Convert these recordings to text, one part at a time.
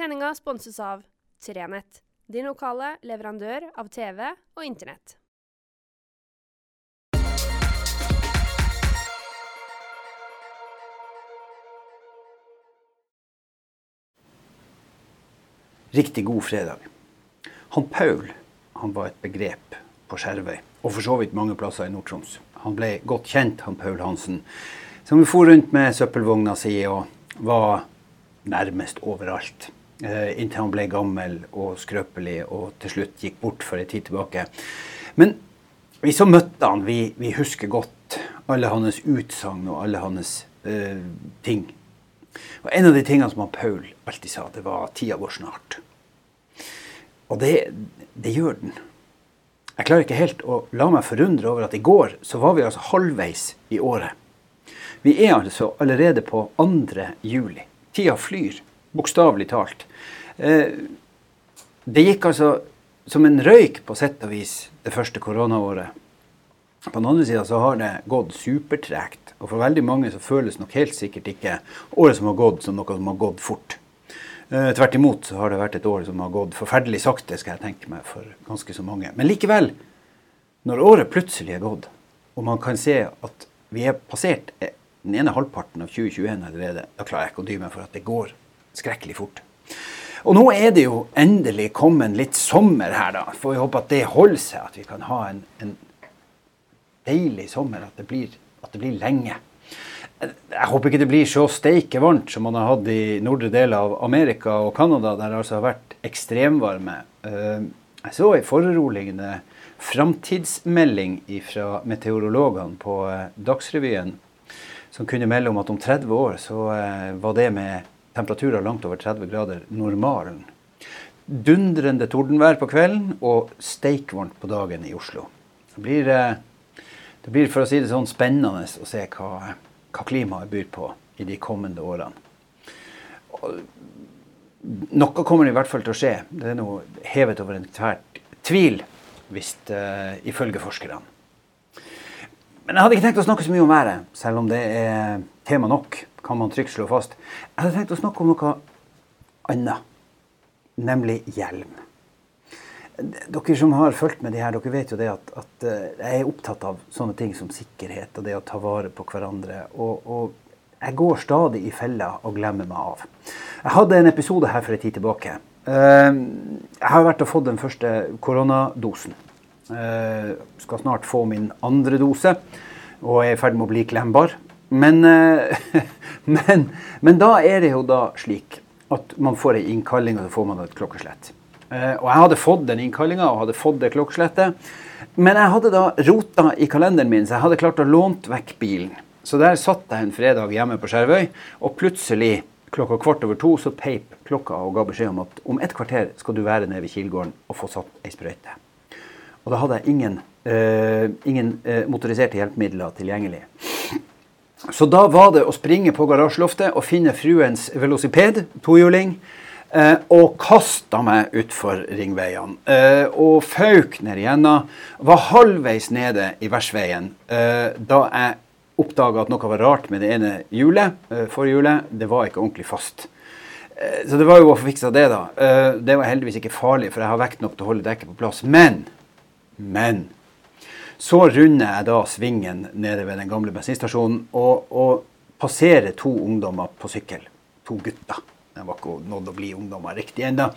Sendinga sponses av Trenett, din lokale leverandør av TV og Internett. Riktig god fredag. Han Paul han var et begrep på Skjervøy, og for så vidt mange plasser i Nord-Troms. Han ble godt kjent, han Paul Hansen, som for rundt med søppelvogna si og var nærmest overalt. Eh, inntil han ble gammel og skrøpelig og til slutt gikk bort for en tid tilbake. Men vi som møtte han, vi, vi husker godt alle hans utsagn og alle hans uh, ting. Og En av de tingene som han Paul alltid sa, det var 'tida går snart'. Og det, det gjør den. Jeg klarer ikke helt å la meg forundre over at i går så var vi altså halvveis i året. Vi er altså allerede på 2. juli. Tida flyr, bokstavelig talt. Eh, det gikk altså som en røyk på sett og vis det første koronaåret. På den andre sida så har det gått supertregt. Og for veldig mange så føles nok helt sikkert ikke året som har gått, som noe som har gått fort. Eh, tvert imot så har det vært et år som har gått forferdelig sakte, skal jeg tenke meg, for ganske så mange. Men likevel, når året plutselig er gått, og man kan se at vi er passert den ene halvparten av 2021 allerede, da klarer jeg ikke å dy meg for at det går skrekkelig fort. Og nå er det jo endelig kommet litt sommer her, da. Får vi håpe at det holder seg, at vi kan ha en, en deilig sommer, at det, blir, at det blir lenge. Jeg håper ikke det blir så steike varmt som man har hatt i nordre deler av Amerika og Canada, der det altså har vært ekstremvarme. Eh, jeg så en foruroligende framtidsmelding fra meteorologene på eh, Dagsrevyen, som kunne melde om at om 30 år så eh, var det med temperaturer langt over 30 grader normalen. Dundrende tordenvær på kvelden og steikvarmt på dagen i Oslo. Det blir, det blir, for å si det sånn, spennende å se hva hva klimaet byr på i de kommende årene. Noe kommer i hvert fall til å skje. Det er noe hevet over enhver tvil, hvis, uh, ifølge forskerne. Men jeg hadde ikke tenkt å snakke så mye om været, selv om det er tema nok. Kan man trygt slå fast. Jeg hadde tenkt å snakke om noe annet, nemlig hjelm. Dere som har fulgt med de her, dere vet jo det at, at, eh, jeg er opptatt av sånne ting som sikkerhet og det å ta vare på hverandre. Og, og jeg går stadig i fella og glemmer meg av. Jeg hadde en episode her for en tid tilbake. Eh, jeg har vært og fått den første koronadosen. Jeg eh, skal snart få min andre dose og er i ferd med å bli klembar. Men, men, men da er det jo da slik at man får ei innkalling, og så får man et klokkeslett. Eh, og jeg hadde fått den innkallinga og hadde fått det klokkeslettet. Men jeg hadde da rota i kalenderen min, så jeg hadde klart å lånt vekk bilen. Så der satt jeg en fredag hjemme på Skjervøy, og plutselig klokka kvart over to så peip klokka og ga beskjed om at om et kvarter skal du være nede ved Kilgården og få satt ei sprøyte. Og da hadde jeg ingen, uh, ingen uh, motoriserte hjelpemidler tilgjengelig. Så da var det å springe på garasjeloftet og finne fruens velociped, tohjuling, Eh, og kasta meg utfor ringveiene. Eh, og fauk ned igjennom. Var halvveis nede i versveien eh, da jeg oppdaga at noe var rart med det ene hjulet. Forhjulet. Det var ikke ordentlig fast. Så det var jo å få fiksa det, da. Det var heldigvis ikke farlig, for jeg har vekt nok til å holde dekket på plass. Men, men så runder jeg da svingen nede ved den gamle bensinstasjonen og, og passerer to ungdommer på sykkel. To gutter. Jeg var ikke nådd å bli ungdommer riktig ennå.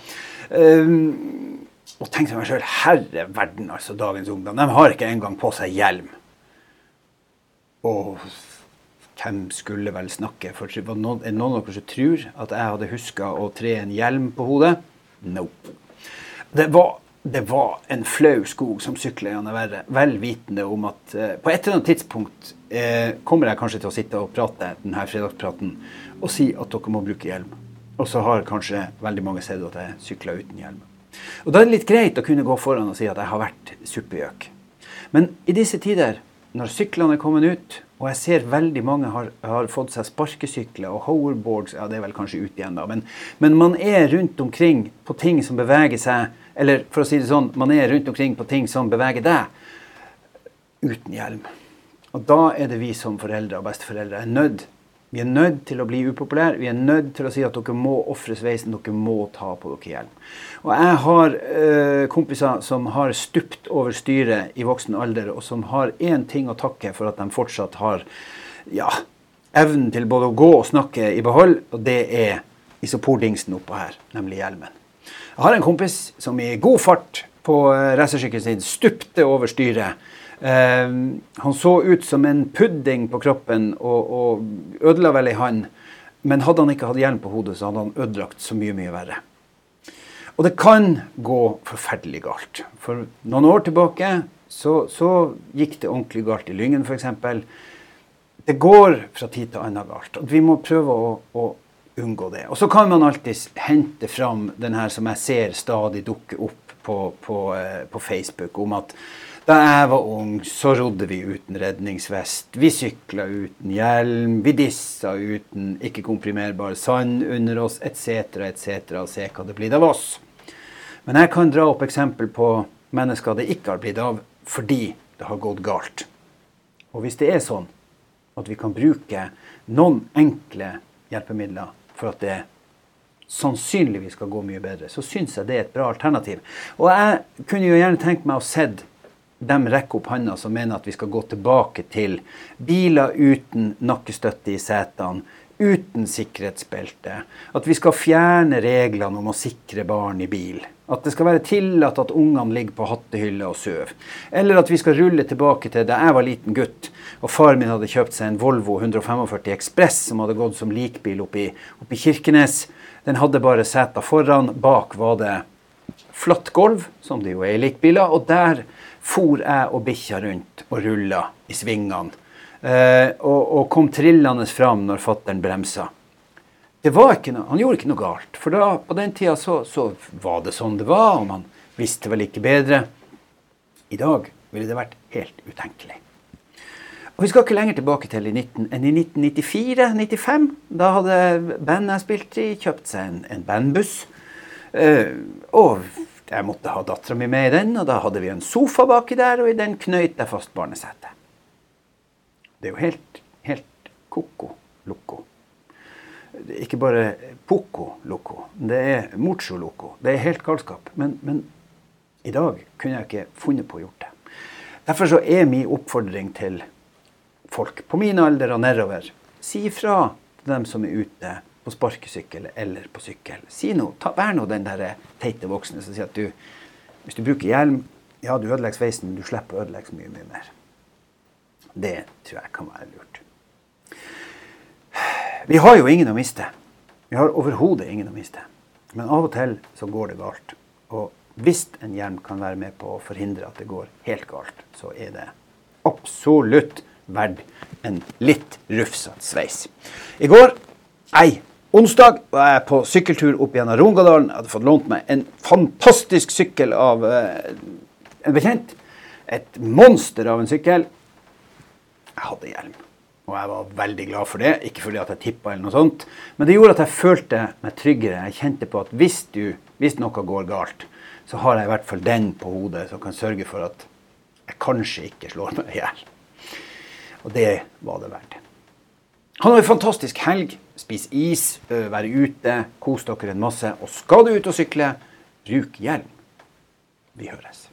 Um, og tenkte meg sjøl herre verden, altså dagens ungdom. De har ikke engang på seg hjelm. Og hvem skulle vel snakke? For er det noen av dere som tror at jeg hadde huska å tre en hjelm på hodet? No. Det var, det var en flau skog som sykla gjennom verre, vel vitende om at eh, på et eller annet tidspunkt eh, kommer jeg kanskje til å sitte og prate denne fredagspraten og si at dere må bruke hjelm. Og så har kanskje veldig mange sett at jeg sykler uten hjelm. Og Da er det litt greit å kunne gå foran og si at jeg har vært suppegjøk. Men i disse tider, når syklene er kommet ut, og jeg ser veldig mange har, har fått seg sparkesykler og hoverboards Ja, det er vel kanskje ut igjen, da. Men, men, man er rundt omkring på ting som beveger seg Eller for å si det sånn, man er rundt omkring på ting som beveger deg uten hjelm. Og da er det vi som foreldre og besteforeldre er nødt Vi er nødt til å bli upopulære. Vi er nødt til å si at dere må ofre sveisen. Dere må ta på dere hjelm. Og jeg har øh, kompiser som har stupt over styret i voksen alder, og som har én ting å takke for at de fortsatt har ja, evnen til både å gå og snakke i behold, og det er isopordingsen oppå her, nemlig hjelmen. Jeg har en kompis som i god fart på eh, racersykkelen sin stupte over styret Eh, han så ut som en pudding på kroppen og, og ødela vel ei hånd. Men hadde han ikke hatt hjelm på hodet, så hadde han ødelagt så mye, mye verre. Og det kan gå forferdelig galt. For noen år tilbake så, så gikk det ordentlig galt i Lyngen f.eks. Det går fra tid til annen galt. Og vi må prøve å, å unngå det. Og så kan man alltid hente fram den her som jeg ser stadig dukke opp på, på, eh, på Facebook, om at da jeg var ung, så rodde vi uten redningsvest. Vi sykla uten hjelm. Vi dissa uten ikke-komprimerbar sand under oss, etc., etc. Og se hva det blir av oss. Men jeg kan dra opp eksempel på mennesker det ikke har blitt av fordi det har gått galt. Og hvis det er sånn at vi kan bruke noen enkle hjelpemidler for at det sannsynligvis skal gå mye bedre, så syns jeg det er et bra alternativ. Og jeg kunne jo gjerne tenkt meg å sett de rekker opp hånda som mener at vi skal gå tilbake til biler uten nakkestøtte i setene, uten sikkerhetsbelte. At vi skal fjerne reglene om å sikre barn i bil. At det skal være tillatt at ungene ligger på hattehylla og sover. Eller at vi skal rulle tilbake til da jeg var liten gutt og far min hadde kjøpt seg en Volvo 145 Ekspress som hadde gått som likbil oppi, oppi Kirkenes. Den hadde bare seter foran. Bak var det flatt gulv, som det jo er i likbiler. Og der for jeg og bikkja rundt og rulla i svingene. Eh, og, og, kom trillende fram når fattern bremsa. Det var ikke noe, han gjorde ikke noe galt. For da, på den tida så, så, var det sånn det var, og man visste vel ikke bedre. I dag ville det vært helt utenkelig. Og Vi skal ikke lenger tilbake til i 19, enn i 1994-95. Da hadde bandet jeg spilte i, kjøpt seg en, en bandbuss. Eh, og jeg måtte ha dattera mi med i den, og da hadde vi en sofa baki der, og i den knøyt jeg fast barnesetet. Det er jo helt, helt ko-ko loco. Ikke bare poco loco, det er mucho loco. Det er helt galskap. Men, men i dag kunne jeg ikke funnet på å gjort det. Derfor så er min oppfordring til folk på min alder og nedover si ifra til dem som er ute på sparkesykkel eller på sykkel. Si noe. Ta, vær nå den der teite voksne som sier at du, hvis du bruker hjelm, ja, du ødelegger sveisen, men du slipper å ødelegge så mye, mye mer. Det tror jeg kan være lurt. Vi har jo ingen å miste. Vi har overhodet ingen å miste. Men av og til så går det galt. Og hvis en hjelm kan være med på å forhindre at det går helt galt, så er det absolutt verdt en litt rufsete sveis. I går Nei, Onsdag var jeg på sykkeltur opp gjennom Rungadalen. Jeg hadde fått lånt meg en fantastisk sykkel av eh, en bekjent. Et monster av en sykkel. Jeg hadde hjelm. Og jeg var veldig glad for det. Ikke fordi at jeg tippa, eller noe sånt, men det gjorde at jeg følte meg tryggere. Jeg kjente på at hvis, du, hvis noe går galt, så har jeg i hvert fall den på hodet som kan sørge for at jeg kanskje ikke slår meg i hjel. Og det var det verdt. Han har en fantastisk helg. Spis is, være ute, kos dere en masse. Og skal du ut og sykle, bruk hjelm. Vi høres.